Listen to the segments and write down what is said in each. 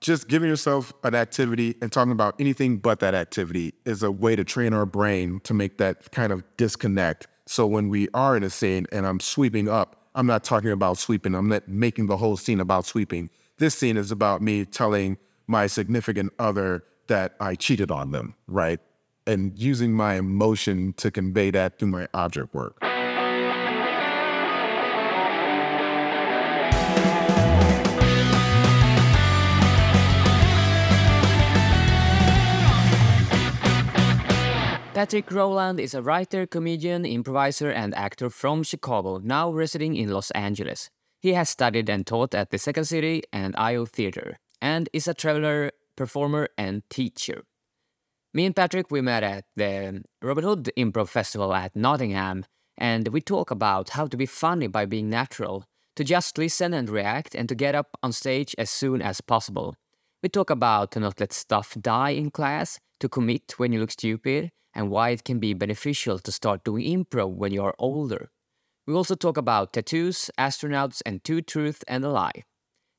just giving yourself an activity and talking about anything but that activity is a way to train our brain to make that kind of disconnect. So when we are in a scene and I'm sweeping up, I'm not talking about sweeping. I'm not making the whole scene about sweeping. This scene is about me telling my significant other that I cheated on them, right? And using my emotion to convey that through my object work. Patrick Rowland is a writer, comedian, improviser, and actor from Chicago, now residing in Los Angeles. He has studied and taught at the Second City and IO Theater, and is a traveler, performer, and teacher. Me and Patrick, we met at the Robin Hood Improv Festival at Nottingham, and we talk about how to be funny by being natural, to just listen and react, and to get up on stage as soon as possible. We talk about to not let stuff die in class, to commit when you look stupid, and why it can be beneficial to start doing improv when you are older. We also talk about tattoos, astronauts, and two truth and a lie.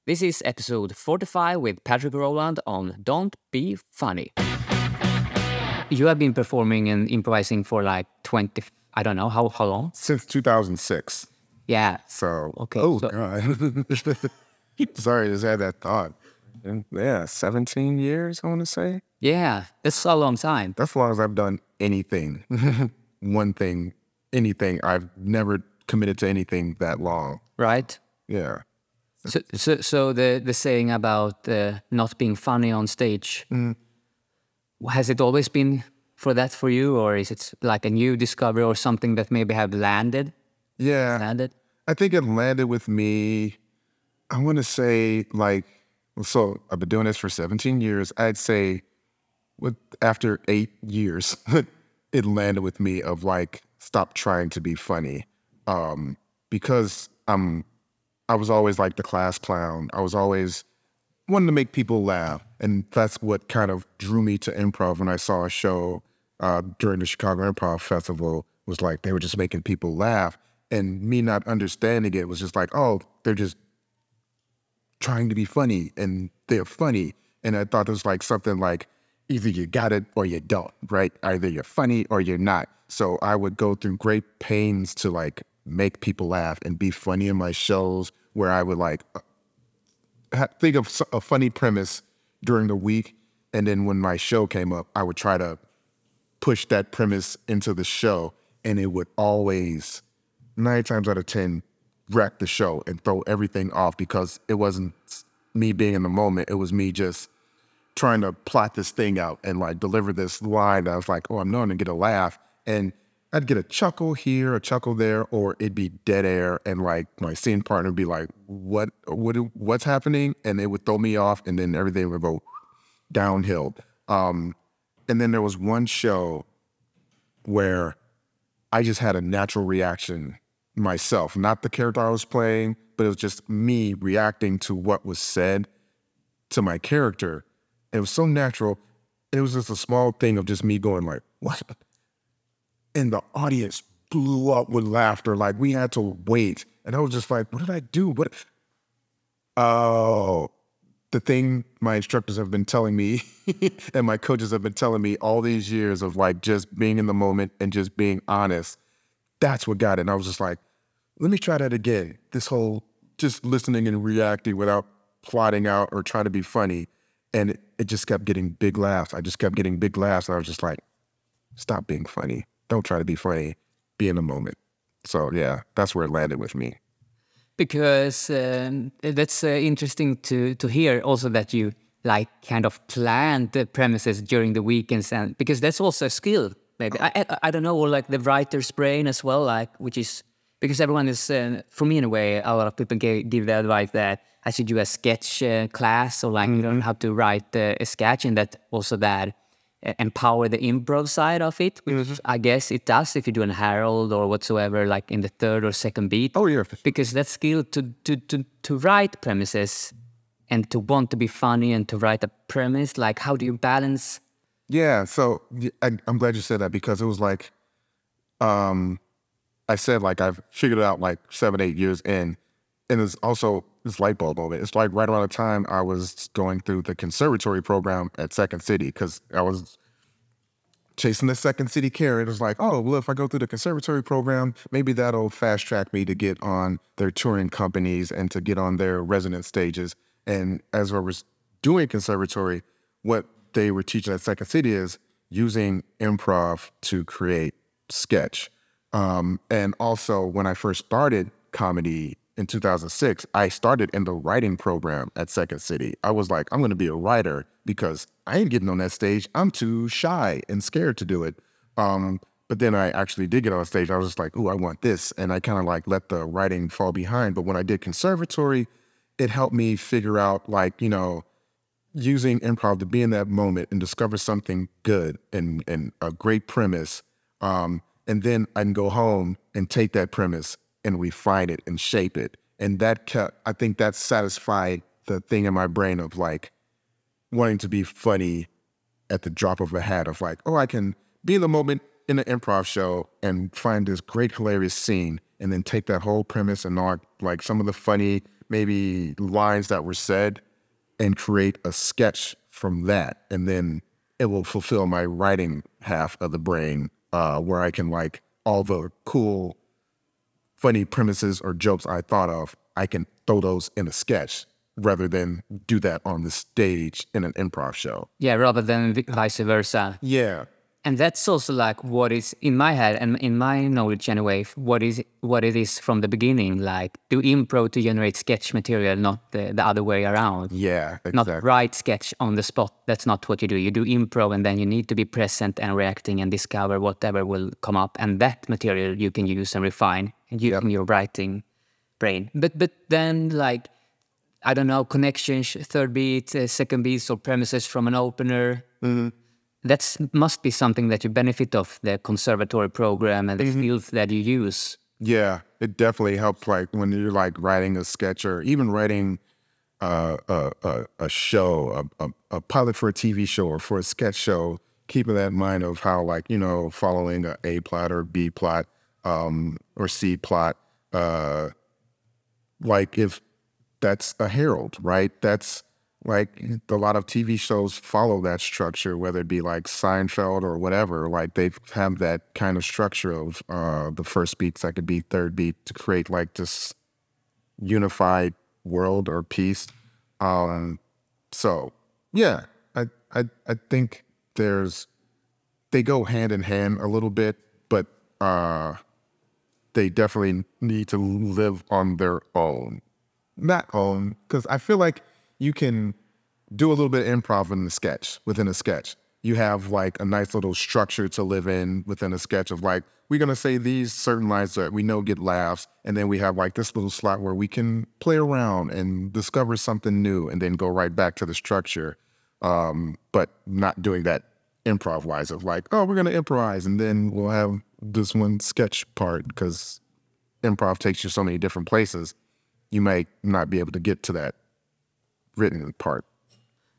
This is episode 45 with Patrick Rowland on Don't Be Funny. You have been performing and improvising for like 20, I don't know, how, how long? Since 2006. Yeah. So, Okay, oh, so- God. Sorry, just had that thought. Yeah, 17 years, I want to say. Yeah, that's a long time. That's as long as I've done anything. One thing, anything. I've never committed to anything that long. Right? Yeah. So, so, so the, the saying about uh, not being funny on stage, has it always been for that for you, or is it like a new discovery or something that maybe have landed? Yeah. Landed? I think it landed with me, I want to say, like, so I've been doing this for 17 years. I'd say with after eight years, it landed with me of like, stop trying to be funny. Um, because I'm, I was always like the class clown. I was always wanting to make people laugh. And that's what kind of drew me to improv when I saw a show uh, during the Chicago Improv Festival was like they were just making people laugh. And me not understanding it was just like, oh, they're just trying to be funny and they're funny. And I thought it was like something like either you got it or you don't, right? Either you're funny or you're not. So I would go through great pains to like make people laugh and be funny in my shows where I would like uh, think of a funny premise during the week. And then when my show came up, I would try to push that premise into the show. And it would always, nine times out of 10, wreck the show and throw everything off because it wasn't me being in the moment. It was me just trying to plot this thing out and like deliver this line. I was like, oh, I'm known to get a laugh. And I'd get a chuckle here, a chuckle there, or it'd be dead air. And like my scene partner would be like, what, what, what's happening? And it would throw me off and then everything would go downhill. Um, and then there was one show where I just had a natural reaction myself, not the character I was playing, but it was just me reacting to what was said to my character. It was so natural. It was just a small thing of just me going like, what? And the audience blew up with laughter. Like we had to wait. And I was just like, what did I do? What? Oh, the thing my instructors have been telling me and my coaches have been telling me all these years of like just being in the moment and just being honest. That's what got it. And I was just like, let me try that again. This whole just listening and reacting without plotting out or trying to be funny. And it, it just kept getting big laughs. I just kept getting big laughs. And I was just like, stop being funny. Don't try to be funny. Be in the moment. So yeah, that's where it landed with me. Because um, that's uh, interesting to, to hear also that you like kind of planned the premises during the weekends and because that's also a skill maybe I, I, I don't know or like the writer's brain as well like which is because everyone is uh, for me in a way a lot of people give, give the advice that I should do a sketch uh, class or like you learn how to write uh, a sketch and that also that uh, empower the improv side of it which I guess it does if you do an Harold or whatsoever like in the third or second beat. Oh yeah. because that skill to, to, to, to write premises and to want to be funny and to write a premise like how do you balance? Yeah, so I, am glad you said that because it was like, um, I said like I've figured it out like seven, eight years in, and it's also this light bulb moment. It's like right around the time I was going through the conservatory program at Second City because I was chasing the Second City carrot. It was like, oh, well, if I go through the conservatory program, maybe that'll fast track me to get on their touring companies and to get on their resident stages. And as I was doing conservatory, what they were teaching at Second City is using improv to create sketch. Um, and also, when I first started comedy in 2006, I started in the writing program at Second City. I was like, I'm going to be a writer because I ain't getting on that stage. I'm too shy and scared to do it. Um, but then I actually did get on stage. I was just like, ooh, I want this. And I kind of like let the writing fall behind. But when I did conservatory, it helped me figure out like, you know, using improv to be in that moment and discover something good and, and a great premise. Um, and then I can go home and take that premise and refine it and shape it. And that kept, I think that satisfied the thing in my brain of like wanting to be funny at the drop of a hat of like, oh, I can be in the moment in an improv show and find this great hilarious scene and then take that whole premise and all like some of the funny maybe lines that were said and create a sketch from that and then it will fulfill my writing half of the brain uh, where I can like all the cool funny premises or jokes I thought of, I can throw those in a sketch rather than do that on the stage in an improv show. Yeah, rather than vice versa. Yeah. And that's also like what is in my head and in my knowledge anyway, what is what it is from the beginning. Like do improv to generate sketch material, not the, the other way around. Yeah, exactly. Not write sketch on the spot. That's not what you do. You do improv and then you need to be present and reacting and discover whatever will come up. And that material you can use and refine and using yep. your writing brain. But but then like I don't know connections, third beat, uh, second beats, or premises from an opener. Mm-hmm. That must be something that you benefit of the conservatory program and the mm-hmm. skills that you use. Yeah, it definitely helps. Like when you're like writing a sketch or even writing uh, a, a, a show, a, a, a pilot for a TV show or for a sketch show, keeping that in mind of how like you know following a A plot or B plot um, or C plot. Uh, like if that's a Harold, right? That's like a lot of TV shows follow that structure, whether it be like Seinfeld or whatever. Like they have that kind of structure of uh, the first beat, second beat, third beat to create like this unified world or piece. Um, so yeah, I, I I think there's they go hand in hand a little bit, but uh, they definitely need to live on their own. Not own, because I feel like you can do a little bit of improv in the sketch, within a sketch. You have like a nice little structure to live in within a sketch of like, we're gonna say these certain lines that we know get laughs, and then we have like this little slot where we can play around and discover something new and then go right back to the structure. Um, but not doing that improv wise of like, oh, we're gonna improvise and then we'll have this one sketch part because improv takes you so many different places, you may not be able to get to that written part.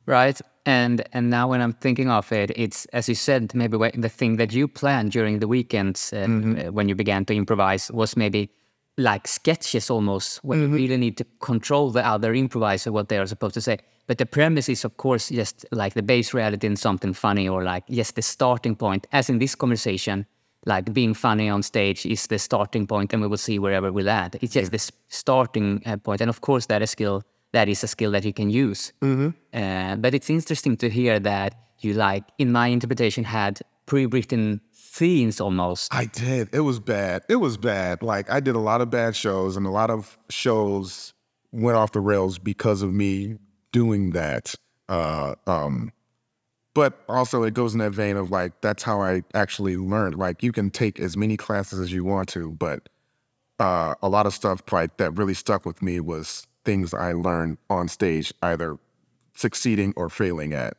Right. And and now when I'm thinking of it, it's as you said, maybe the thing that you planned during the weekends uh, mm-hmm. Uh, when you began to improvise was maybe like sketches almost, when mm-hmm. you really need to control the other improviser what they are supposed to say. But the premise is, of course, just like the base reality in something funny, or like just the starting point, as in this conversation like being funny on stage is the starting point and we will see wherever we land it's just yeah. this starting uh, point and of course that is skill that is a skill that you can use. Mm-hmm. uh, but it's interesting to hear that you like in my interpretation had pre-written scenes almost. I did. It was bad. It was bad. Like i did a lot of bad shows and a lot of shows went off the rails because of me doing that. Uh, um, but also it goes in that vein of like that's how I actually learned. Like you can take as many classes as you want to, but uh, a lot of stuff like that really stuck with me was things I learned on stage, either succeeding or failing at.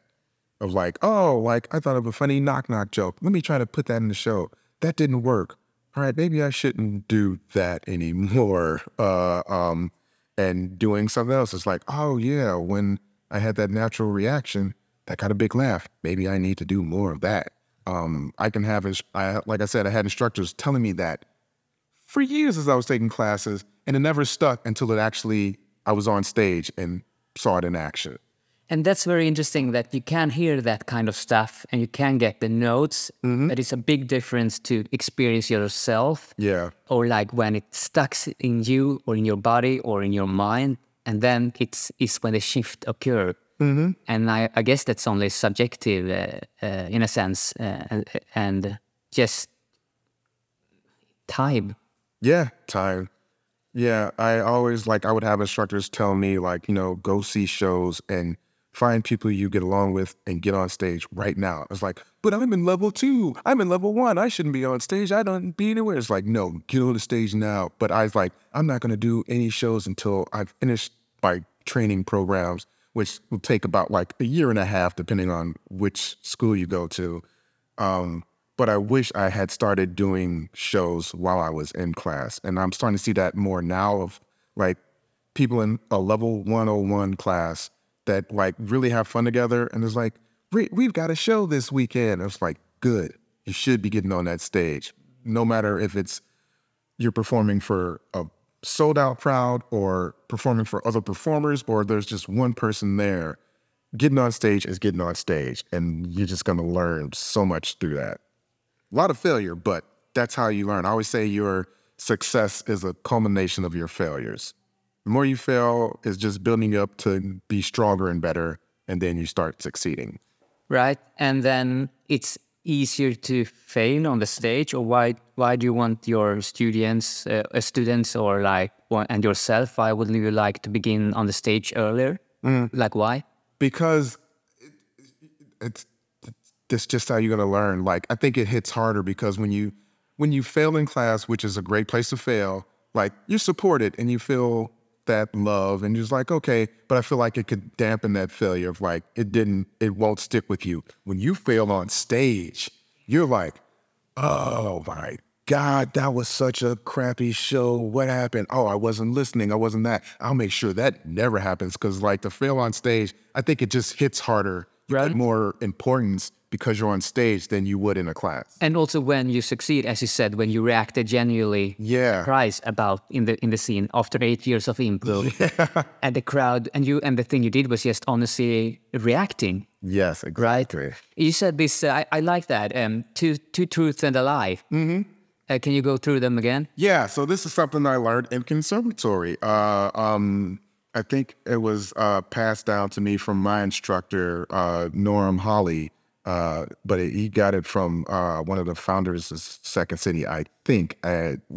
Of like, oh, like I thought of a funny knock knock joke. Let me try to put that in the show. That didn't work. All right, maybe I shouldn't do that anymore. Uh, um, and doing something else. It's like, oh yeah, when I had that natural reaction, that got a big laugh. Maybe I need to do more of that. Um, I can have, I, like I said, I had instructors telling me that for years as I was taking classes, and it never stuck until it actually I was on stage and saw it in action. And that's very interesting that you can hear that kind of stuff and you can get the notes. That is a big difference to experience yourself. Yeah. Or like when it stucks in you or in your body or in your mind. And then it's is when the shift occur. Mm-hmm. And I, I guess that's only subjective uh, uh, in a sense uh, and, and just time. Yeah, time. Yeah, I always like I would have instructors tell me like, you know, go see shows and find people you get along with and get on stage right now. It's like, but I'm in level two. I'm in level one. I shouldn't be on stage. I don't be anywhere. It's like, no, get on the stage now. But I was like, I'm not gonna do any shows until I've finished my training programs, which will take about like a year and a half, depending on which school you go to. Um, but I wish I had started doing shows while I was in class. And I'm starting to see that more now of like people in a level 101 class that like really have fun together. And it's like, "We- we've got a show this weekend. It's like, good. You should be getting on that stage. No matter if it's you're performing for a sold out crowd or performing for other performers or there's just one person there. Getting on stage is getting on stage. And you're just going to learn so much through that a lot of failure, but that's how you learn. I always say your success is a culmination of your failures. The more you fail is just building up to be stronger and better, and then you start succeeding. right? And then it's easier to fail on the stage, or why? Why do you want your students, uh, uh, students, or like and yourself? Why wouldn't you like to begin on the stage earlier? Like why? Because it, it's that's just how you're gonna learn. Like I think it hits harder because when you when you fail in class, which is a great place to fail, like you're supported and you feel that love and you're just like, okay, but I feel like it could dampen that failure of like it didn't, it won't stick with you. When you fail on stage, you're like, oh my God, that was such a crappy show. What happened? Oh, I wasn't listening. I wasn't that. I'll make sure that never happens because, like, to fail on stage, I think it just hits harder, you Right. more importance because you're on stage than you would in a class. And also when you succeed, as you said, when you reacted genuinely Yeah. surprised about in the in the scene after eight years of improv, and the crowd and you and the thing you did was just honestly reacting. Yes, exactly. You said this. Uh, I, I like that. Um, two two truths and a lie. Mm-hmm. Uh, can you go through them again? Yeah, so this is something I learned in conservatory. Uh, um, I think it was uh, passed down to me from my instructor, uh, Norm Holly, uh, but it, he got it from uh, one of the founders of Second City, I think.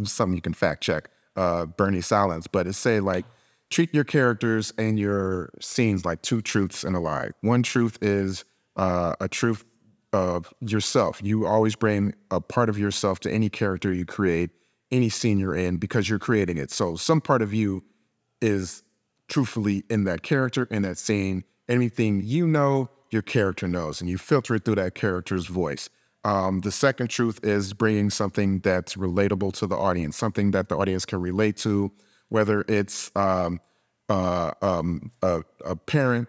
Something you can fact check, uh, Bernie Sahlins. But it say like, treat your characters and your scenes like two truths and a lie. One truth is uh, a truth of yourself. You always bring a part of yourself to any character you create, any scene you're in, because you're creating it. So some part of you is truthfully in that character, in that scene. Anything you know, your character knows, and you filter it through that character's voice. Um, the second truth is bringing something that's relatable to the audience, something that the audience can relate to, whether it's um, uh, um, a, a parent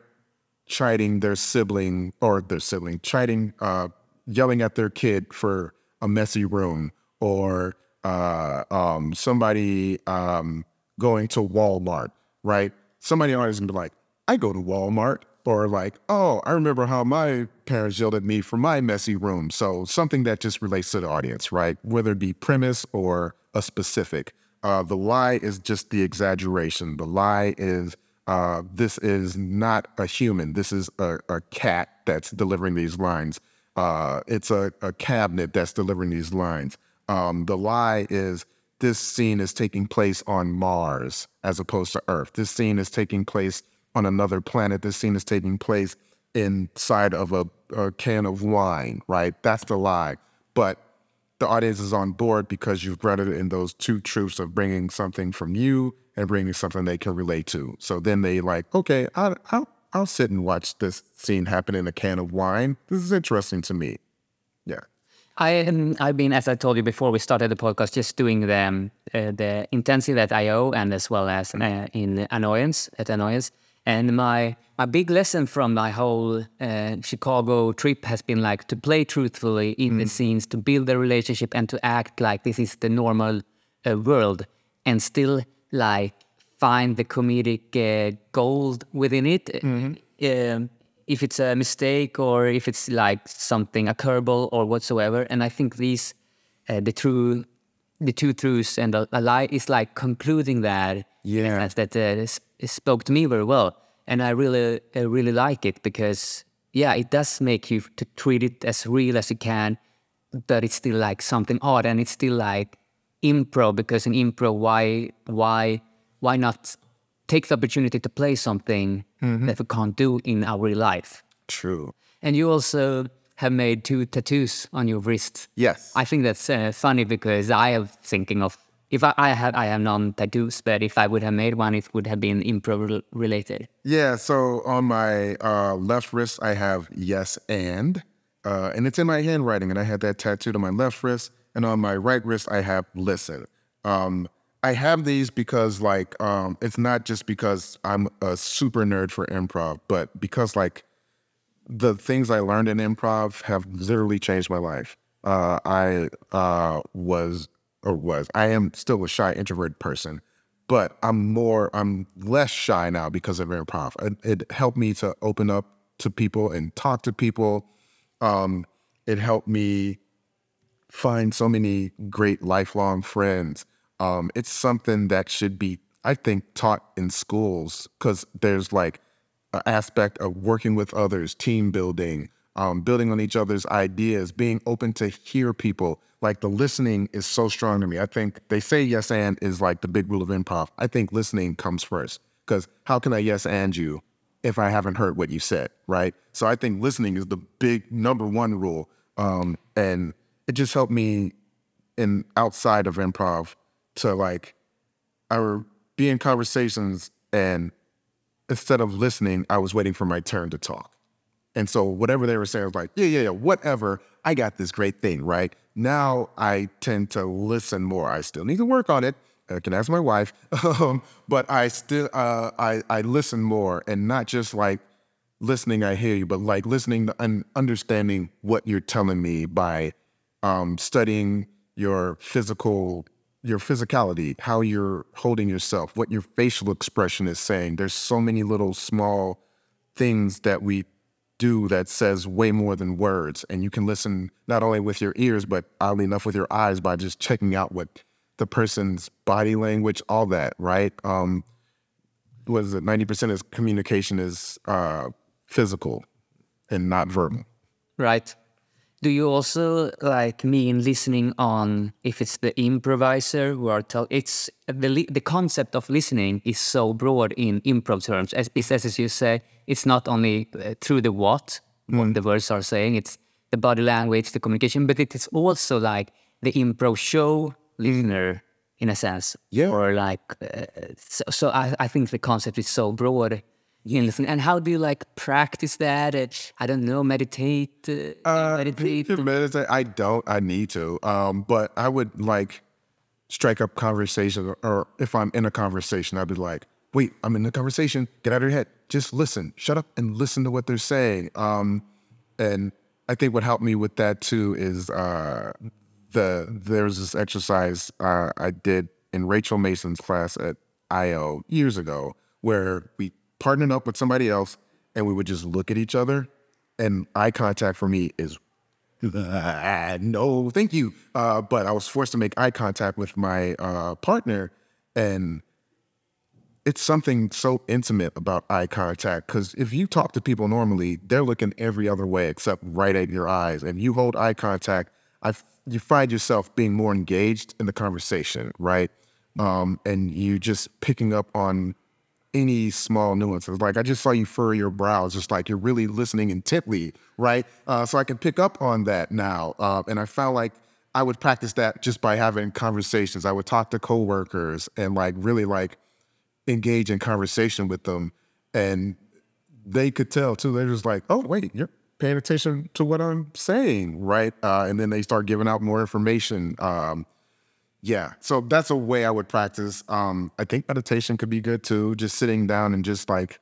chiding their sibling or their sibling, chiding, uh, yelling at their kid for a messy room, or uh, um, somebody um, going to Walmart, right? Somebody always gonna be like, I go to Walmart, or like, oh, I remember how my parents yelled at me for my messy room. So something that just relates to the audience, right? Whether it be premise or a specific. Uh, the lie is just the exaggeration. The lie is uh, this is not a human. This is a, a cat that's delivering these lines. Uh, it's a, a cabinet that's delivering these lines. Um, the lie is this scene is taking place on Mars as opposed to Earth. This scene is taking place on another planet. This scene is taking place inside of a, a can of wine, right? That's the lie. But the audience is on board because you've grounded it in those two truths of bringing something from you and bringing something they can relate to. So then they like, okay, I'll, I'll, I'll sit and watch this scene happen in a can of wine. This is interesting to me. Yeah. I um, I've been, as I told you before, we started the podcast just doing the uh, the intensive at IO and as well as uh, in annoyance at annoyance. And my my big lesson from my whole uh, Chicago trip has been like to play truthfully in the scenes, to build a relationship, and to act like this is the normal uh, world, and still like find the comedic uh, gold within it. Um, if it's a mistake or if it's like something a curveball or whatsoever, and I think these uh, the true the two truths and a, a lie is like concluding that Yeah. that uh, spoke to me very well, and I really uh, really like it because yeah, it does make you to treat it as real as you can, but it's still like something odd, and it's still like improv because in improv, why why why not take the opportunity to play something that we can't do in our real life? True. And you also have made two tattoos on your wrist. Yes. I think that's uh, funny because I am thinking of if I, I had I have none tattoos, but if I would have made one, it would have been improv related. Yeah, so on my uh, left wrist, I have yes and, uh, and it's in my handwriting, and I had that tattooed on my left wrist, and on my right wrist, I have listen. Um, I have these because, like, um, it's not just because I'm a super nerd for improv, but because, like, the things I learned in improv have literally changed my life. Uh, I uh, was or was I am still a shy introvert person, but I'm more I'm less shy now because of improv. It, it helped me to open up to people and talk to people. Um, it helped me find so many great lifelong friends. Um, it's something that should be, I think, taught in schools because there's like aspect of working with others, team building, um, building on each other's ideas, being open to hear people. Like the listening is so strong to me. I think they say yes and is like the big rule of improv. I think listening comes first because how can I yes and you if I haven't heard what you said, right? So I think listening is the big number one rule. Um, and it just helped me in outside of improv to like I would be in conversations and instead of listening, I was waiting for my turn to talk. And so whatever they were saying, I was like, yeah, yeah, yeah, whatever. I got this great thing, right? Now I tend to listen more. I still need to work on it. I can ask my wife, um, but I still uh, I I listen more and not just like listening. I hear you, but like listening and understanding what you're telling me by um, studying your physical your physicality, how you're holding yourself, what your facial expression is saying. There's so many little small things that we do that says way more than words. And you can listen not only with your ears, but oddly enough with your eyes by just checking out what the person's body language, all that, right? Um, what is it? 90% of communication is uh, physical and not verbal. Right. Do you also like me in listening on if it's the improviser who are tell it's the the concept of listening is so broad in improv terms. As it's as you say it's not only uh, through the what what the words are saying it's the body language the communication but it is also like the improv show listener in a sense. Yeah. or like uh, so, so I, I think the concept is so broad in listening and how do you like practice that I don't know meditate uh, Uh, meditate meditate, I don't. I need to. Um, but I would like strike up conversation, or if I'm in a conversation, I'd be like, "Wait, I'm in the conversation. Get out of your head. Just listen. Shut up and listen to what they're saying." Um, and I think what helped me with that too is uh, the there's this exercise uh, I did in Rachel Mason's class at IO years ago, where we partnered up with somebody else and we would just look at each other, and eye contact for me is no, thank you. Uh, but I was forced to make eye contact with my uh, partner, and it's something so intimate about eye contact. Because if you talk to people normally, they're looking every other way except right at your eyes, and you hold eye contact. I f- you find yourself being more engaged in the conversation, right? Um, and you just picking up on any small nuances. Like I just saw you furrow your brows, just like you're really listening intently, right? Uh, so I can pick up on that now. Uh, and I found like I would practice that just by having conversations. I would talk to coworkers and like really like engage in conversation with them, and they could tell too. They're just like, "Oh, wait, you're paying attention to what I'm saying, right?" Uh, and then they start giving out more information. Um, yeah, so that's a way I would practice. Um, I think meditation could be good too. Just sitting down and just like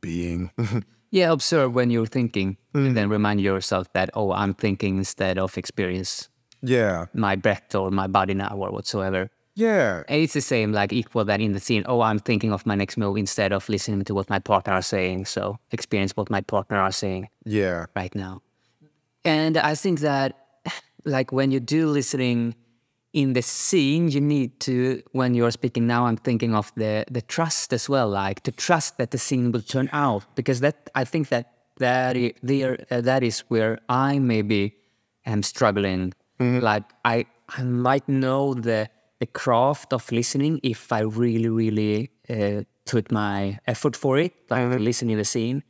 being. Yeah, observe when you're thinking, and then remind yourself that oh, I'm thinking instead of experience yeah, my breath or my body now or whatsoever. Yeah. And it's the same, like equal that in the scene. Oh, I'm thinking of my next move instead of listening to what my partner are saying. So experience what my partner are saying Yeah. right now. And I think that, like, when you do listening in the scene, you need to, when you're speaking now, I'm thinking of the the trust as well, like to trust that the scene will turn out, because that I think that that i- there uh, that is where I maybe am struggling. Like I I might know the the craft of listening if I really really uh, put my effort for it, like to listen in the scene.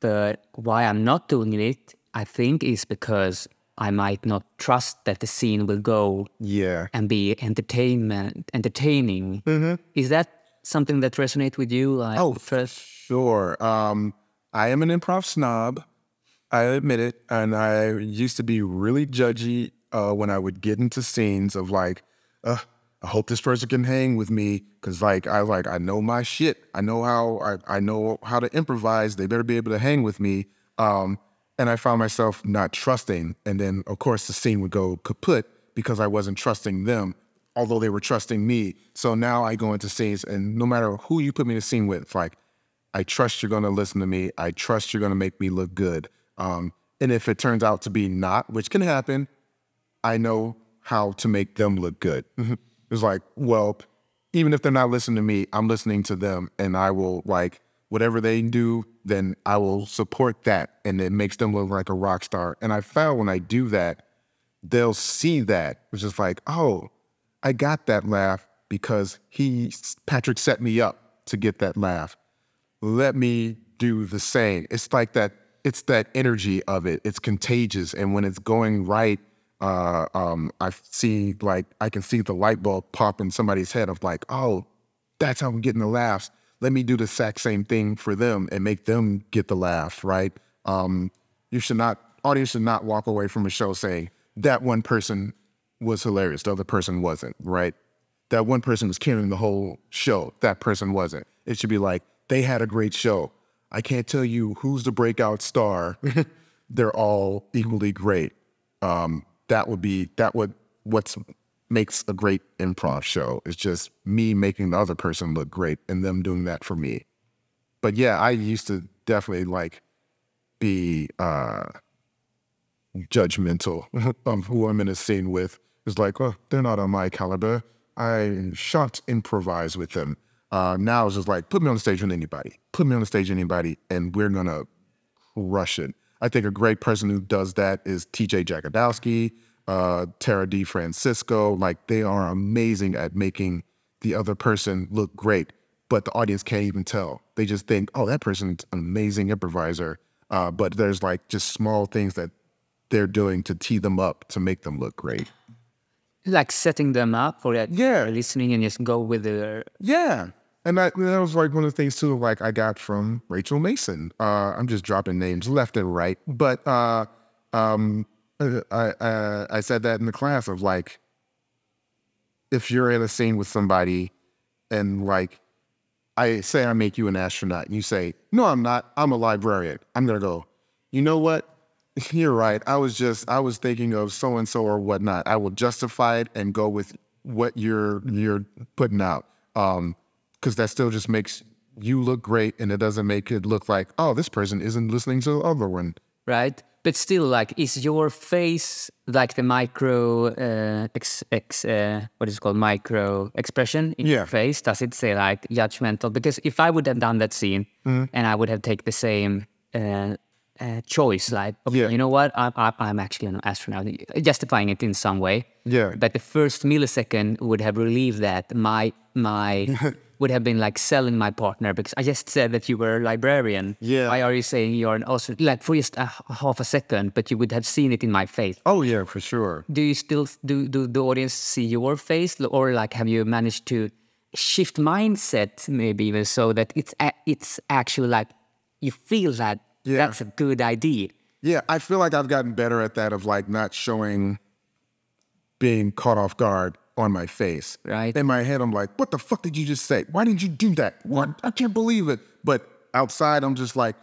But why I'm not doing it, I think, is because I might not trust that the scene will go Yeah. and be entertainment entertaining. Is that something that resonates with you? Like Oh, first, Sure. Um, I am an improv snob. I admit it. And I used to be really judgy uh, when I would get into scenes of like, uh, I hope this person can hang with me because like I like I know my shit. I know how I, I know how to improvise. They better be able to hang with me. Um, and I found myself not trusting. And then of course the scene would go kaput because I wasn't trusting them, although they were trusting me. So now I go into scenes and no matter who you put me in a scene with, it's like I trust you're going to listen to me. I trust you're going to make me look good. Um, and if it turns out to be not, which can happen, I know how to make them look good. it's like, well, even if they're not listening to me, I'm listening to them and I will like whatever they do, then I will support that and it makes them look like a rock star. And I found when I do that, they'll see that, which is like, oh, I got that laugh because he Patrick set me up to get that laugh. Let me do the same. It's like that. It's that energy of it. It's contagious, and when it's going right, uh, um, I see like I can see the light bulb pop in somebody's head of like, oh, that's how I'm getting the laughs. Let me do the exact same thing for them and make them get the laugh, right? Um, you should not, audience should not walk away from a show saying that one person was hilarious, the other person wasn't, right? That one person was carrying the whole show, that person wasn't. It should be like, they had a great show. I can't tell you who's the breakout star. They're all equally great. Um, that would be that would what's makes a great improv show. It's just me making the other person look great and them doing that for me. But yeah, I used to definitely like be uh judgmental of who I'm in a scene with. It's like, oh, they're not on my caliber. I shan't improvise with them. Uh, now it's just like, put me on the stage with anybody. Put me on the stage with anybody, and we're gonna crush it. I think a great person who does that is TJ Jagodowski, uh, Tara DeFrancisco. Like they are amazing at making the other person look great, but the audience can't even tell. They just think, oh, that person's an amazing improviser. Uh, but there's like just small things that they're doing to tee them up to make them look great. like setting them up for that Yeah. listening and just go with the Yeah. And that, that was like one of the things too, like I got from Rachel Mason. Uh, I'm just dropping names left and right, but uh, um, I, I said that in the class of like, if you're in a scene with somebody, and like, I say I make you an astronaut, and you say, no, I'm not. I'm a librarian. I'm gonna go. You know what? You're right. I was just I was thinking of so and so or whatnot. I will justify it and go with what you're you're putting out. Um, because that still just makes you look great and it doesn't make it look like, oh, this person isn't listening to the other one. right? But still, like, is your face like the micro uh, ex, ex uh, what is it called micro expression in Yeah. your face? Does it say like judgmental? Because if I would have done that scene Mm-hmm. and I would have taken the same uh, uh, choice, like, okay, Yeah. you know what, I'm, I'm, I'm actually an astronaut, justifying it in some way. Yeah. But the first millisecond would have relieved that my my would have been like selling my partner because I just said that you were a librarian. Yeah. Why are you saying you're an also like for just a half a second, but you would have seen it in my face. Oh yeah, for sure. Do you still do do the audience see your face, or like have you managed to shift mindset maybe even so that it's a, it's actually like you feel that Yeah. that's a good idea, Yeah, I feel like I've gotten better at that of like not showing being caught off guard on my face. Right. In my head, I'm like, what the fuck did you just say? Why did you do that? What? I can't believe it. But outside, I'm just like,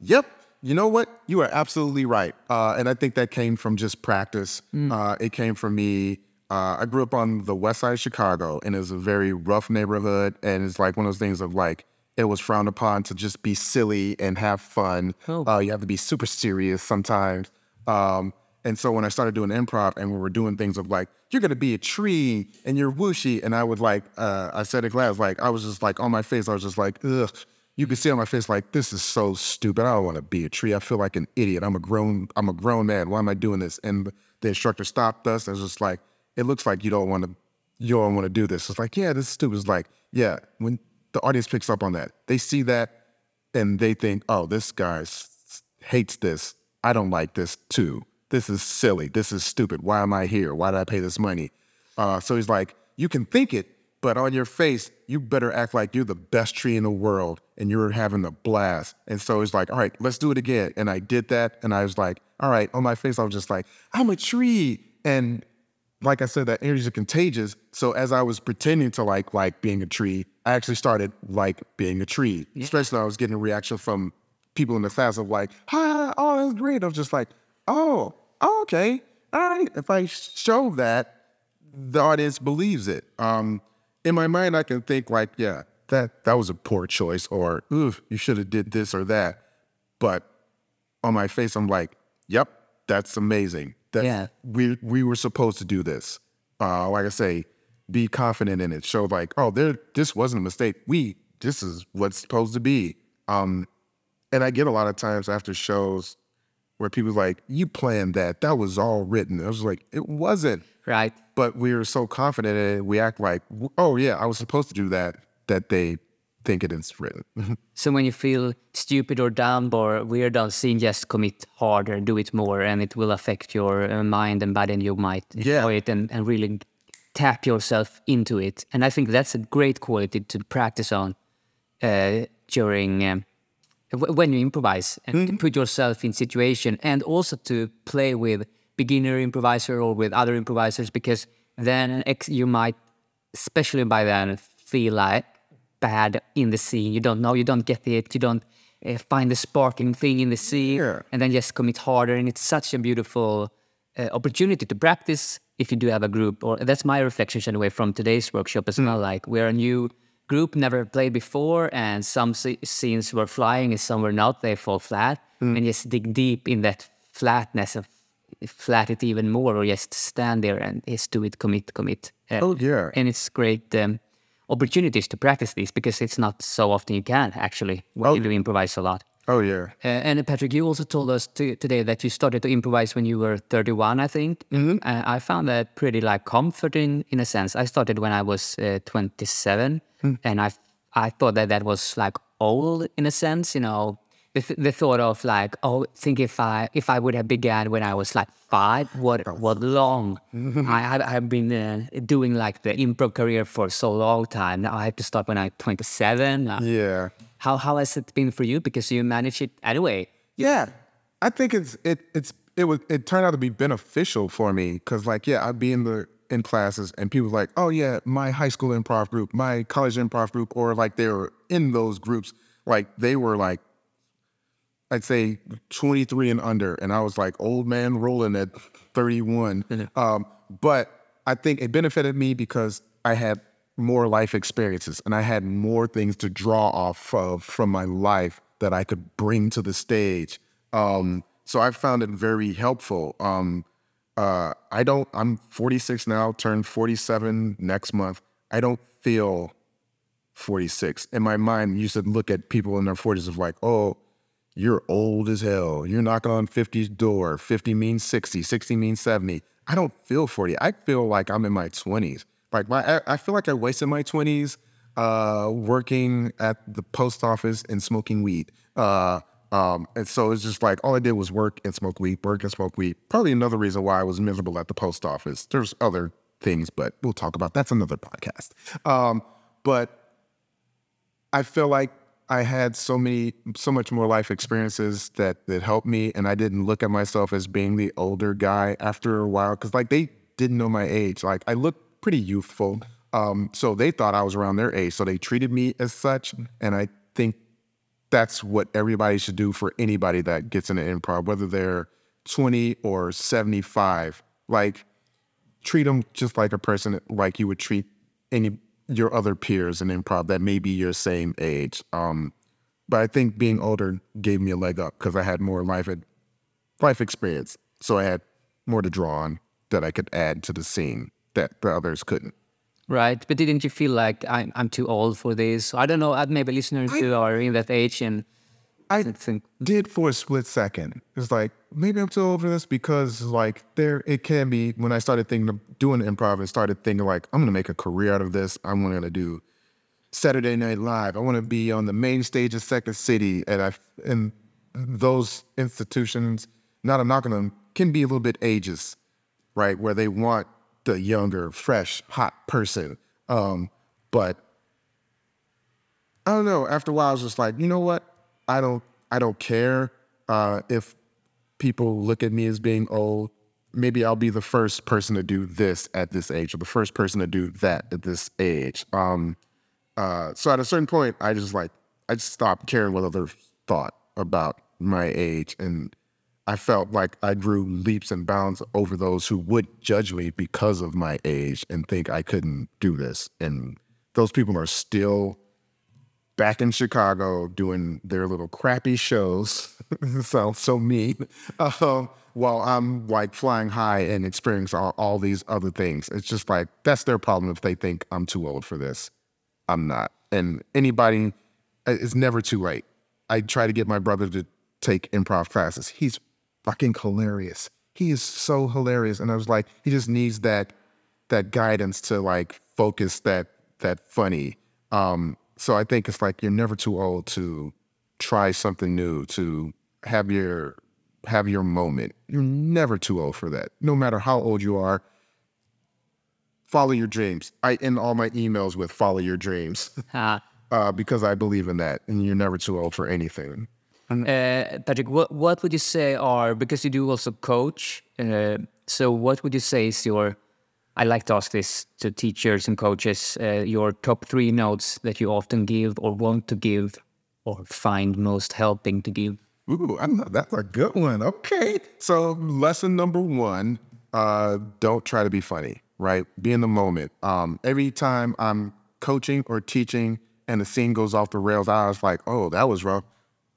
yep, you know what? You are absolutely right. Uh, and I think that came from just practice. Uh, it came from me uh, I grew up on the west side of Chicago, and it was a very rough neighborhood. And it's like one of those things of like, it was frowned upon to just be silly and have fun. Oh. Uh, you have to be super serious sometimes. Um, and so when I started doing improv and we were doing things of like, you're gonna be a tree and you're whooshy, and I would like, uh, I said in class, like, I was just like on my face, I was just like, ugh. You could see on my face like, this is so stupid. I don't want to be a tree. I feel like an idiot. I'm a grown, I'm a grown man. Why am I doing this? And the instructor stopped us and was just like, it looks like you don't want to, you don't want to do this. It's like, yeah, this is stupid. It's like, yeah, when the audience picks up on that, they see that and they think, oh, this guy hates this. I don't like this too. This is silly. This is stupid. Why am I here? Why did I pay this money? Uh, so he's like, you can think it, but on your face, you better act like you're the best tree in the world and you're having a blast. And so he's like, all right, let's do it again. And I did that. And I was like, all right, on my face, I was just like, I'm a tree. And like I said, that energy is contagious. So as I was pretending to like like being a tree, I actually started like being a tree. Especially when I was getting a reaction from people in the class of like, "Hi, oh, that's great." I was just like, "Oh, oh, okay, all right." If I show that, the audience believes it. Um, in my mind, I can think like, "Yeah, that that was a poor choice," or "Ooh, you should have did this or that." But on my face, I'm like, "Yep, that's amazing." That's, Yeah. we we were supposed to do this. Uh, like I say, be confident in it. Show like, oh, there, this wasn't a mistake. We, this is what's supposed to be. Um, and I get a lot of times after shows where people like, you planned that. That was all written. I was like, it wasn't. Right. But we were so confident in it. We act like, oh yeah, I was supposed to do that. That they think it is written. So when you feel stupid or dumb or weird on scene, just commit harder, and do it more, and it will affect your uh, mind and body, and you might Yeah. enjoy it and, and really tap yourself into it. And I think that's a great quality to practice on uh, during um, when you improvise and to put yourself in situation, and also to play with beginner improviser or with other improvisers, because then ex- you might, especially by then, feel like bad in the scene. You don't know, you don't get it, you don't uh, find the sparking thing in the scene, Yeah. and then just commit harder. And it's such a beautiful uh, opportunity to practice if you do have a group. Or that's my reflections anyway from today's workshop as well. Like we're a new group, never played before, and some scenes were flying and some were not. They fall flat, and just dig deep in that flatness of flat it even more, or just stand there and just do it, commit, commit. Uh, Oh, yeah. and it's great um, opportunities to practice these because it's not so often you can actually Oh. you do improvise a lot. Oh yeah. Uh, and Patrick, you also told us to, today that you started to improvise when you were 31, I think. Uh, I found that pretty like comforting in a sense. I started when I was uh, 27, and I I thought that that was like old in a sense, you know. The, th- the thought of like, oh, think if I if I would have began when I was like five, what what long? I have I've been uh, doing like the improv career for so long time. Now I have to start when I'm 27. Uh, Yeah. How how has it been for you? Because you manage it anyway. Yeah, I think it's it it's it was it turned out to be beneficial for me because like yeah I'd be in the in classes and people were like oh yeah my high school improv group my college improv group or like they were in those groups like they were like I'd say 23 and under and I was like old man rolling at 31 um, but I think it benefited me because I had more life experiences and I had more things to draw off of from my life that I could bring to the stage. Um, so I found it very helpful. Um, uh, I don't, I'm 46 now, turned 47 next month. I don't feel 46. In my mind, used to look at people in their 40s of like, oh, you're old as hell. You're knocking on 50's door. 50 means 60, 60 means 70. I don't feel 40. I feel like I'm in my 20s. Like my, I- feel like I wasted my 20s uh, working at the post office and smoking weed. Uh, um, and so it's just like all I did was work and smoke weed, work and smoke weed. Probably another reason why I was miserable at the post office. There's other things, but we'll talk about that's another podcast. Um, but I feel like I had so many, so much more life experiences that that helped me, and I didn't look at myself as being the older guy after a while because like they didn't know my age. Like I looked pretty youthful, um, so they thought I was around their age, so they treated me as such, and I think that's what everybody should do for anybody that gets into improv, whether they're 20 or 75. Like treat them just like a person, like you would treat any your other peers in improv that may be your same age. Um, but I think being older gave me a leg up because I had more life life experience, so I had more to draw on that I could add to the scene that the others couldn't. Right, but didn't you feel like I'm I'm too old for this? I don't know. uh, Maybe listeners who are in that age and I think did for a split second. It's like maybe I'm too old for this because like there it can be when I started thinking of doing improv and started thinking like I'm gonna make a career out of this. I'm gonna do Saturday Night Live. I want to be on the main stage of Second City, and I and those institutions. Not I'm not gonna can be a little bit ageist, right? Where they want the younger, fresh, hot person. Um, but I don't know. After a while, I was just like, you know what? I don't. I don't care uh, if people look at me as being old. Maybe I'll be the first person to do this at this age, or the first person to do that at this age. Um, uh, so at a certain point, I just like I just stopped caring what others thought about my age, and I felt like I grew leaps and bounds over those who would judge me because of my age and think I couldn't do this. And those people are still back in Chicago doing their little crappy shows. Sounds so mean. Um, while I'm like flying high and experiencing all, all these other things. It's just like that's their problem if they think I'm too old for this. I'm not. And anybody, uh, it's never too late. I try to get my brother to take improv classes. He's fucking hilarious. He is so hilarious. And I was like, he just needs that that guidance to like focus that that funny. Um, so I think it's like you're never too old to try something new, to have your have your moment. You're never too old for that. No matter how old you are, follow your dreams. I end all my emails with follow your dreams uh, because I believe in that, and you're never too old for anything. Uh, Patrick, what what would you say are because you do also coach? Uh, so what would you say is your? I like to ask this to teachers and coaches. Uh, your top three notes that you often give or want to give, or find most helping to give. Ooh, I know that's a good one. Okay, so lesson number one: uh, don't try to be funny. Right, be in the moment. Um, every time I'm coaching or teaching, and the scene goes off the rails, I was like, "Oh, that was rough."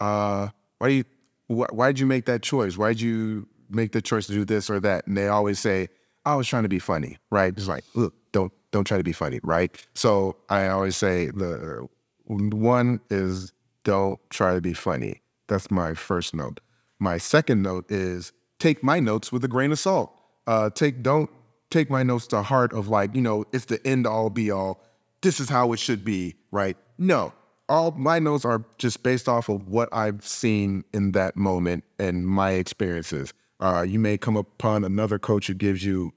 Uh, why do you, wh- why did you make that choice? Why did you make the choice to do this or that? And they always say, I was trying to be funny, right? It's like, look, don't, don't try to be funny, right? So I always say the one is don't try to be funny. That's my first note. My second note is take my notes with a grain of salt. Uh, take, don't take my notes to heart of like, you know, it's the end all be all. This is how it should be, right? No, all my notes are just based off of what I've seen in that moment and my experiences. Uh, you may come upon another coach who gives you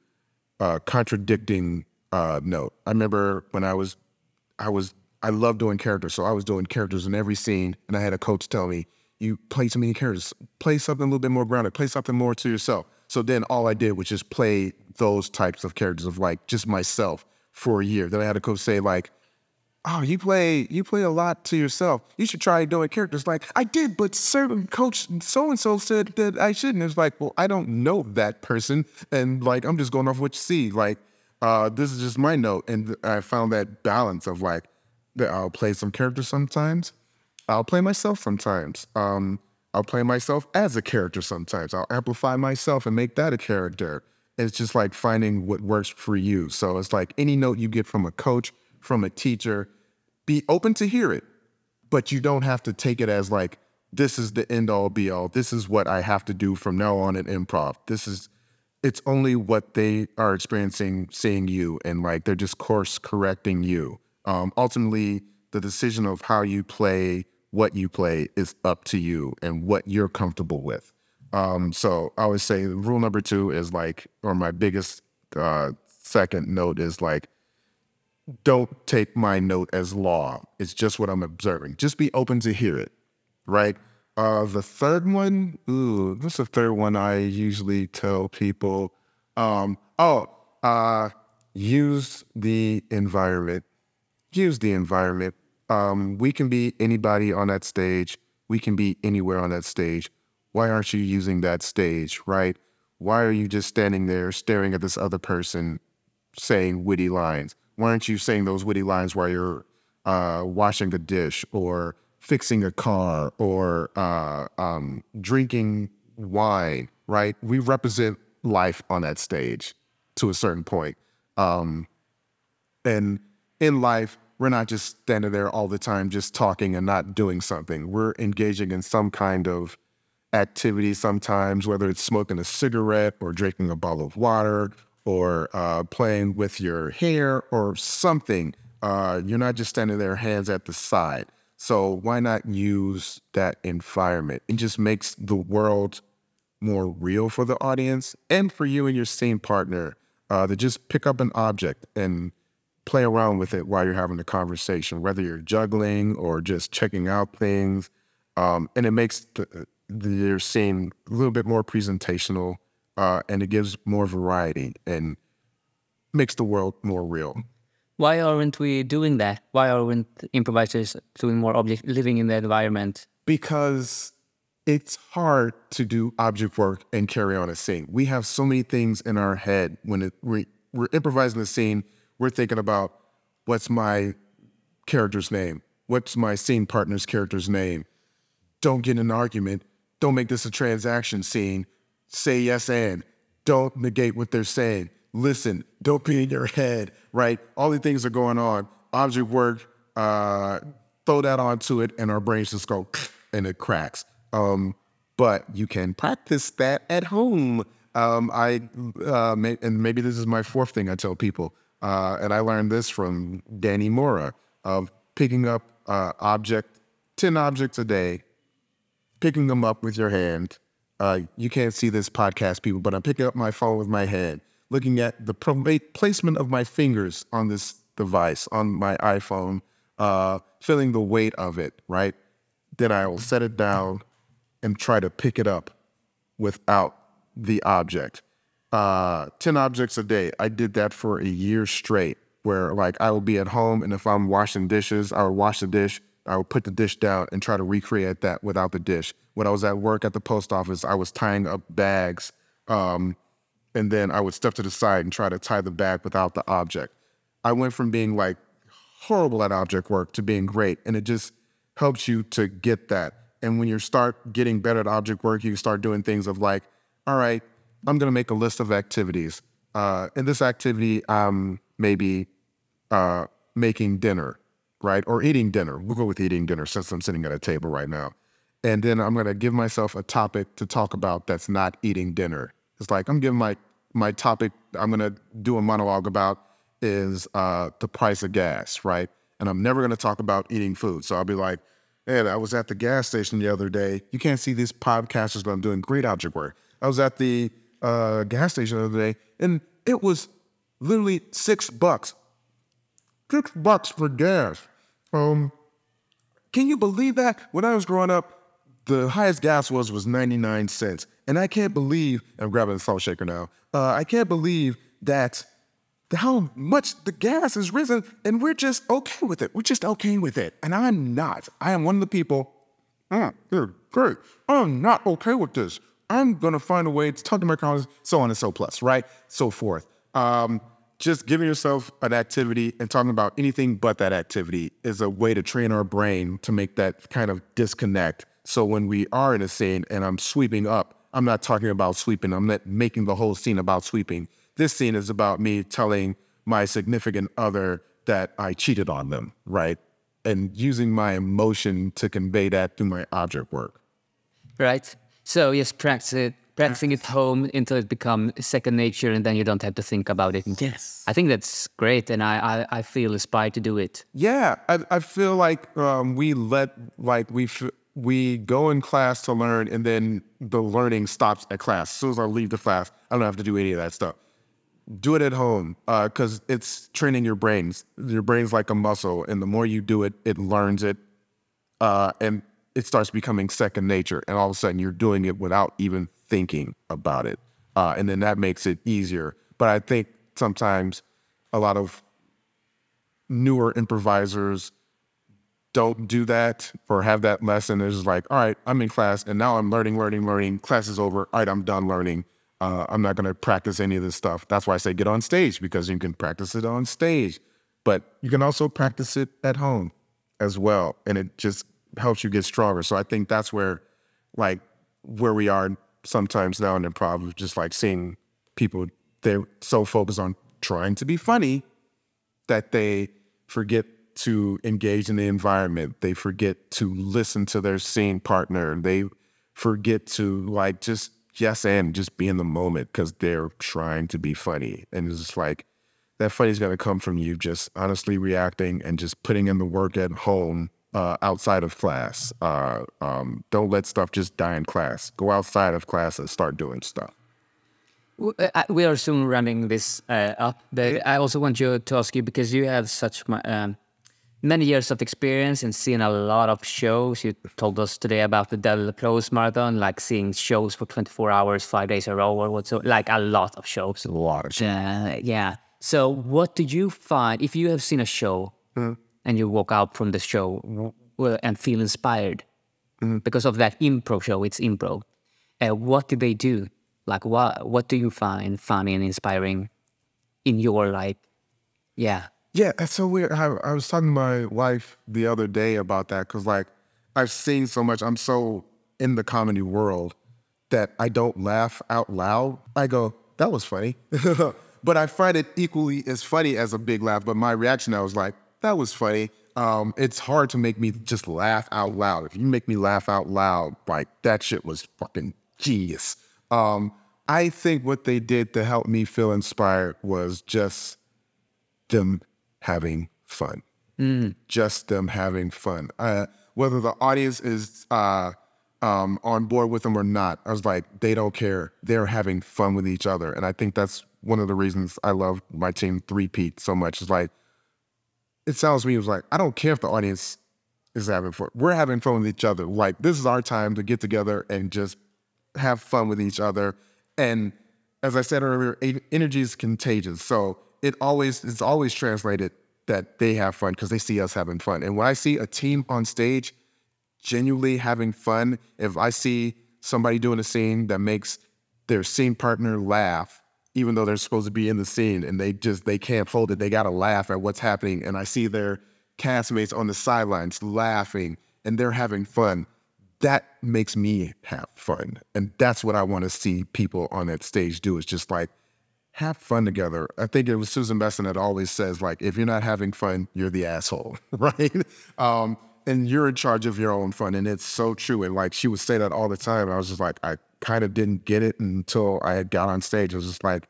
a contradicting uh, note. I remember when I was, I was, I love doing characters, so I was doing characters in every scene, and I had a coach tell me, "You play too many characters. Play something a little bit more grounded. Play something more to yourself." So then all I did was just play those types of characters of like just myself for a year. Then I had a coach say like, oh, you play you play a lot to yourself. You should try doing characters like I did, but certain coach so and so said that I shouldn't. It's like, well, I don't know that person, and like I'm just going off what you see. Like, uh, this is just my note, and I found that balance of like I'll play some characters sometimes, I'll play myself sometimes. Um, I'll play myself as a character sometimes. I'll amplify myself and make that a character. It's just like finding what works for you. So it's like any note you get from a coach, from a teacher, be open to hear it, but you don't have to take it as like, this is the end all be all. This is what I have to do from now on in improv. This is, it's only what they are experiencing seeing you and like they're just course correcting you. Um, ultimately, the decision of how you play, what you play is up to you and what you're comfortable with. Um, so I would say rule number two is like, or my biggest uh, second note is like, don't take my note as law. It's just what I'm observing. Just be open to hear it, right? Uh, the third one, ooh, this is the third one I usually tell people. Um, oh, uh, use the environment. Use the environment. Um, we can be anybody on that stage. We can be anywhere on that stage. Why aren't you using that stage, right? why are you just standing there staring at this other person saying witty lines? Why aren't you saying those witty lines while you're uh, washing a dish or fixing a car or uh, um, drinking wine, right? We represent life on that stage to a certain point. Um, and in life, we're not just standing there all the time, just talking and not doing something. We're engaging in some kind of activity sometimes, whether it's smoking a cigarette or drinking a bottle of water or uh, playing with your hair or something. Uh, you're not just standing there, hands at the side. So why not use that environment? It just makes the world more real for the audience and for you and your scene partner uh, to just pick up an object and play around with it while you're having the conversation, whether you're juggling or just checking out things. Um, and it makes the, the, your scene a little bit more presentational uh, and it gives more variety and makes the world more real. Why aren't we doing that? Why aren't improvisers doing more object living in the environment? Because it's hard to do object work and carry on a scene. We have so many things in our head when it, we, we're improvising the scene. We're thinking about what's my character's name? What's my scene partner's character's name? Don't get in an argument. Don't make this a transaction scene. Say yes and. Don't negate what they're saying. Listen. Don't be in your head, right? All these things are going on. Object work, uh, throw that onto it, and our brains just go and it cracks. Um, but you can practice that at home. Um, I uh, may, and maybe this is my fourth thing I tell people, uh, and I learned this from Danny Mora of picking up uh, object, ten objects a day, picking them up with your hand. Uh, you can't see this podcast, people, but I'm picking up my phone with my hand, looking at the placement of my fingers on this device, on my iPhone, uh, feeling the weight of it, right? Then I will set it down and try to pick it up without the object. Uh, 10 objects a day. I did that for a year straight, where like I would be at home and if I'm washing dishes, I would wash the dish, I would put the dish down and try to recreate that without the dish. When I was at work at the post office, I was tying up bags. Um, and then I would step to the side and try to tie the bag without the object. I went from being like horrible at object work to being great. And it just helps you to get that. And when you start getting better at object work, you start doing things of like, all right, I'm going to make a list of activities. Uh, in this activity, I'm maybe uh, making dinner, right? Or eating dinner. We'll go with eating dinner since I'm sitting at a table right now. And then I'm going to give myself a topic to talk about that's not eating dinner. It's like I'm giving my my topic I'm going to do a monologue about is uh, the price of gas, right? And I'm never going to talk about eating food. So I'll be like, man, I was at the gas station the other day. You can't see these podcasters, but I'm doing great object work. I was at the uh, gas station the other day, and it was literally six bucks. Six bucks for gas. Um, can you believe that? When I was growing up, the highest gas was was 99 cents. And I can't believe, I'm grabbing a salt shaker now. Uh, I can't believe that how much the gas has risen and we're just okay with it. We're just okay with it. And I'm not. I am one of the people, ah, good, great. I'm not okay with this. I'm gonna find a way to talk to my colleagues, so on and so plus, right? So forth. Um, just giving yourself an activity and talking about anything but that activity is a way to train our brain to make that kind of disconnect. So when we are in a scene and I'm sweeping up, I'm not talking about sweeping. I'm not making the whole scene about sweeping. This scene is about me telling my significant other that I cheated on them, right? And using my emotion to convey that through my object work. Right. So yes, practice it, practicing it home until it becomes second nature, and then you don't have to think about it. Yes. I think that's great, and I I, I feel inspired to do it. Yeah, I, I feel like um, we let like we we go in class to learn, and then the learning stops at class. As soon as I leave the class, I don't have to do any of that stuff do it at home because uh, it's training your brains. Your brain's like a muscle, and the more you do it, it learns it, uh, and it starts becoming second nature. And all of a sudden, you're doing it without even thinking about it, uh, and then that makes it easier. But I think sometimes a lot of newer improvisers don't do that or have that lesson. It's like, all right, I'm in class, and now I'm learning, learning, learning. Class is over. All right, I'm done learning Uh, I'm not going to practice any of this stuff. That's why I say get on stage because you can practice it on stage, but you can also practice it at home as well, and it just helps you get stronger. So I think that's where, like, where we are sometimes now in improv, just like seeing people they're so focused on trying to be funny that they forget to engage in the environment. They forget to listen to their scene partner. They forget to like just yes and just be in the moment because they're trying to be funny. And it's just like that funny is going to come from you just honestly reacting and just putting in the work at home uh, outside of class. Uh, um, don't let stuff just die in class. Go outside of class and start doing stuff. Uh, we are soon running this uh, up, but I also want you to ask you because you have such um, many years of experience and seen a lot of shows. You told us today about the Del Close Marathon, like seeing shows for 24 hours, five days in a row, or whatsoever, like a lot of shows. A lot of shows. Uh, yeah. So, what do you find if you have seen a show mm. And you walk out from the show and feel inspired mm. because of that improv show? It's improv. Uh, what did they do? Like, what what do you find funny and inspiring in your life? yeah, yeah, so weird. I, I was talking to my wife the other day about that because, like, I've seen so much. I'm so in the comedy world that I don't laugh out loud. I go, that was funny. but I find it equally as funny as a big laugh. But my reaction, I was like, that was funny. Um, it's hard to make me just laugh out loud. If you make me laugh out loud, like that shit was fucking genius. Um, I think what they did to help me feel inspired was just them having fun. Mm. Just them having fun. Uh, whether the audience is uh, um, on board with them or not, I was like, they don't care. They're having fun with each other. And I think that's one of the reasons I love my team three-peat so much. It's like, it sounds to me, was like, I don't care if the audience is having fun. We're having fun with each other. Like, this is our time to get together and just have fun with each other. And as I said earlier, energy is contagious. So it always it's always translated that they have fun because they see us having fun. And when I see a team on stage genuinely having fun, if I see somebody doing a scene that makes their scene partner laugh, even though they're supposed to be in the scene and they just they can't hold it, they gotta laugh at what's happening. And I see their castmates on the sidelines laughing and they're having fun. That makes me have fun. And that's what I want to see people on that stage do is just like have fun together. I think it was Susan Messing that always says, like, if you're not having fun, you're the asshole, right? Um, and you're in charge of your own fun. And it's so true. And like she would say that all the time. I was just like, I kind of didn't get it until I had got on stage. I was just like,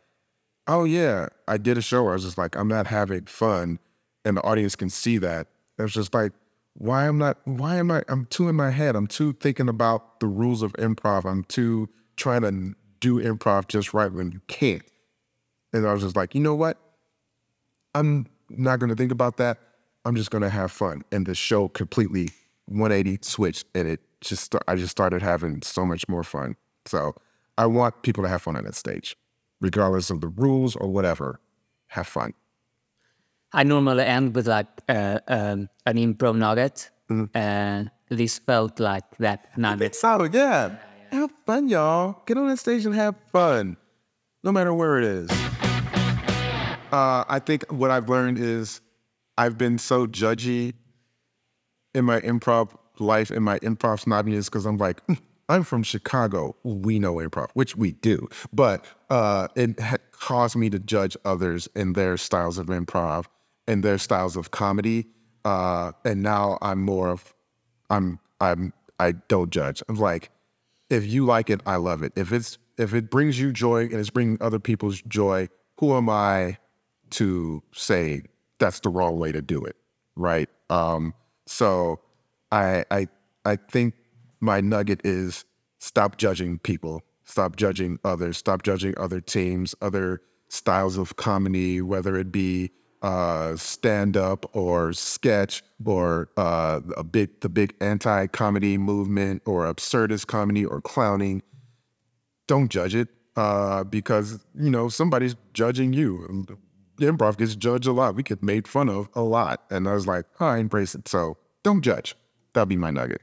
oh yeah, I did a show. where I was just like, I'm not having fun. And the audience can see that. It was just like, why am not why am I I'm too in my head. I'm too thinking about the rules of improv. I'm too trying to do improv just right when you can't. And I was just like, you know what? I'm not going to think about that. I'm just going to have fun. And the show completely 180 switched, and it just I just started having so much more fun. So I want people to have fun on that stage, regardless of the rules or whatever. Have fun. I normally end with like uh, um, an improv nugget, mm-hmm. and this felt like that nugget. So yeah. yeah, have fun, y'all. Get on that stage and have fun, no matter where it is. Uh, I think what I've learned is I've been so judgy in my improv life, in my improv snobbiness, because I'm like, mm, I'm from Chicago. We know improv, which we do, but uh, it caused me to judge others in their styles of improv and their styles of comedy. Uh, and now I'm more of, I'm, I'm, I don't judge. I'm like, if you like it, I love it. If it's, if it brings you joy and it's bringing other people's joy, who am I to say that's the wrong way to do it, right? Um, so I I I think my nugget is stop judging people, stop judging others, stop judging other teams, other styles of comedy, whether it be uh, stand up or sketch or uh, a big the big anti comedy movement or absurdist comedy or clowning. Don't judge it uh, because you know somebody's judging you improv gets judged a lot. We get made fun of a lot. And I was like, oh, I embrace it. So don't judge. That'll be my nugget.